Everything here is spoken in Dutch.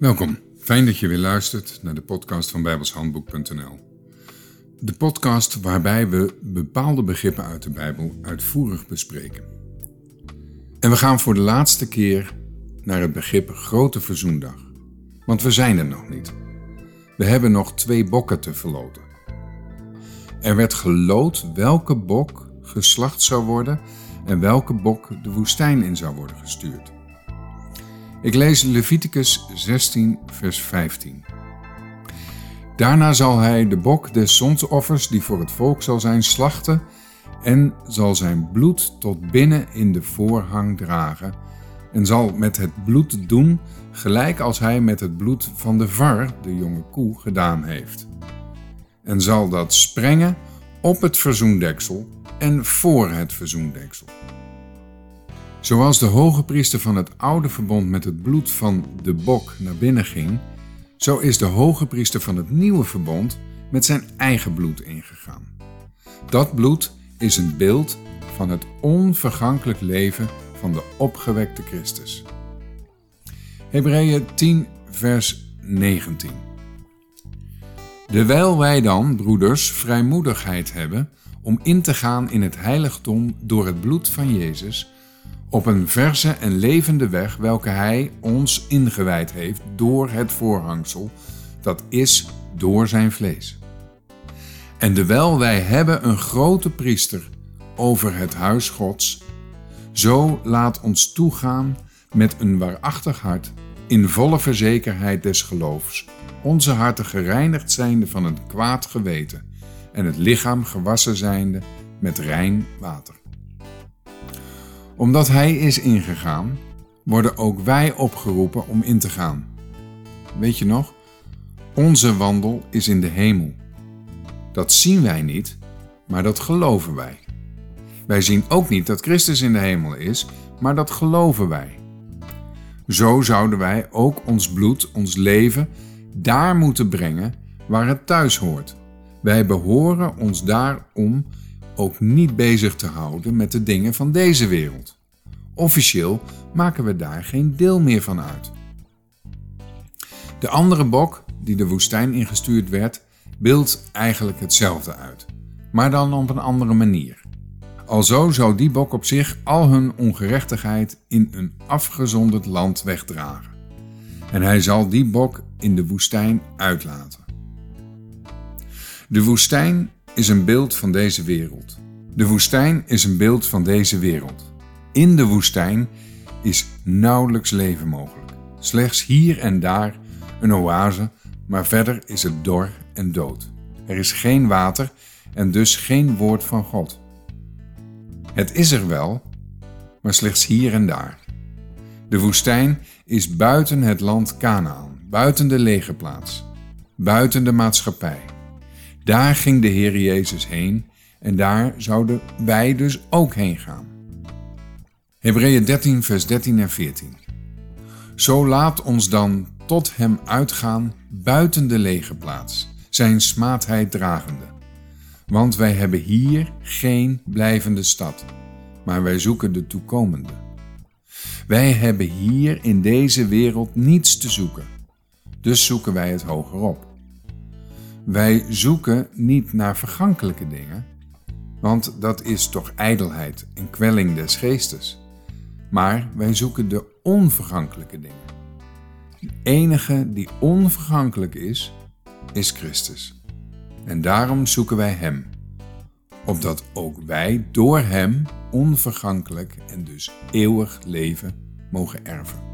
Welkom, fijn dat je weer luistert naar de podcast van bijbelshandboek.nl. De podcast waarbij we bepaalde begrippen uit de Bijbel uitvoerig bespreken. En we gaan voor de laatste keer naar het begrip Grote Verzoendag. Want we zijn er nog niet. We hebben nog twee bokken te verloten. Er werd geloot welke bok geslacht zou worden en welke bok de woestijn in zou worden gestuurd. Ik lees Leviticus 16, vers 15. Daarna zal hij de bok des zonsoffers die voor het volk zal zijn slachten en zal zijn bloed tot binnen in de voorhang dragen en zal met het bloed doen gelijk als hij met het bloed van de var, de jonge koe, gedaan heeft. En zal dat sprengen op het verzoendeksel en voor het verzoendeksel. Zoals de hoge priester van het oude verbond met het bloed van de bok naar binnen ging, zo is de hoge priester van het nieuwe verbond met zijn eigen bloed ingegaan. Dat bloed is een beeld van het onvergankelijk leven van de opgewekte Christus. Hebreeën 10, vers 19. Dewijl wij dan, broeders, vrijmoedigheid hebben om in te gaan in het heiligdom door het bloed van Jezus, op een verse en levende weg welke Hij ons ingewijd heeft door het voorhangsel, dat is door zijn vlees. En dewijl wij hebben een grote priester over het huis Gods, zo laat ons toegaan met een waarachtig hart, in volle verzekerheid des geloofs, onze harten gereinigd zijnde van een kwaad geweten en het lichaam gewassen zijnde met rein water omdat Hij is ingegaan, worden ook wij opgeroepen om in te gaan. Weet je nog? Onze wandel is in de hemel. Dat zien wij niet, maar dat geloven wij. Wij zien ook niet dat Christus in de hemel is, maar dat geloven wij. Zo zouden wij ook ons bloed, ons leven, daar moeten brengen waar het thuis hoort. Wij behoren ons daarom ook niet bezig te houden met de dingen van deze wereld. Officieel maken we daar geen deel meer van uit. De andere bok, die de woestijn ingestuurd werd, beeldt eigenlijk hetzelfde uit, maar dan op een andere manier. Alzo zou die bok op zich al hun ongerechtigheid in een afgezonderd land wegdragen. En hij zal die bok in de woestijn uitlaten. De woestijn is een beeld van deze wereld. De woestijn is een beeld van deze wereld. In de woestijn is nauwelijks leven mogelijk. Slechts hier en daar een oase, maar verder is het dor en dood. Er is geen water en dus geen woord van God. Het is er wel, maar slechts hier en daar. De woestijn is buiten het land Canaan, buiten de legerplaats, buiten de maatschappij. Daar ging de Heer Jezus heen en daar zouden wij dus ook heen gaan. Hebreeën 13, vers 13 en 14. Zo laat ons dan tot hem uitgaan buiten de legerplaats, zijn smaadheid dragende. Want wij hebben hier geen blijvende stad, maar wij zoeken de toekomende. Wij hebben hier in deze wereld niets te zoeken, dus zoeken wij het hogerop. Wij zoeken niet naar vergankelijke dingen, want dat is toch ijdelheid en kwelling des geestes. Maar wij zoeken de onvergankelijke dingen. De enige die onvergankelijk is, is Christus. En daarom zoeken wij Hem, opdat ook wij door Hem onvergankelijk en dus eeuwig leven mogen erven.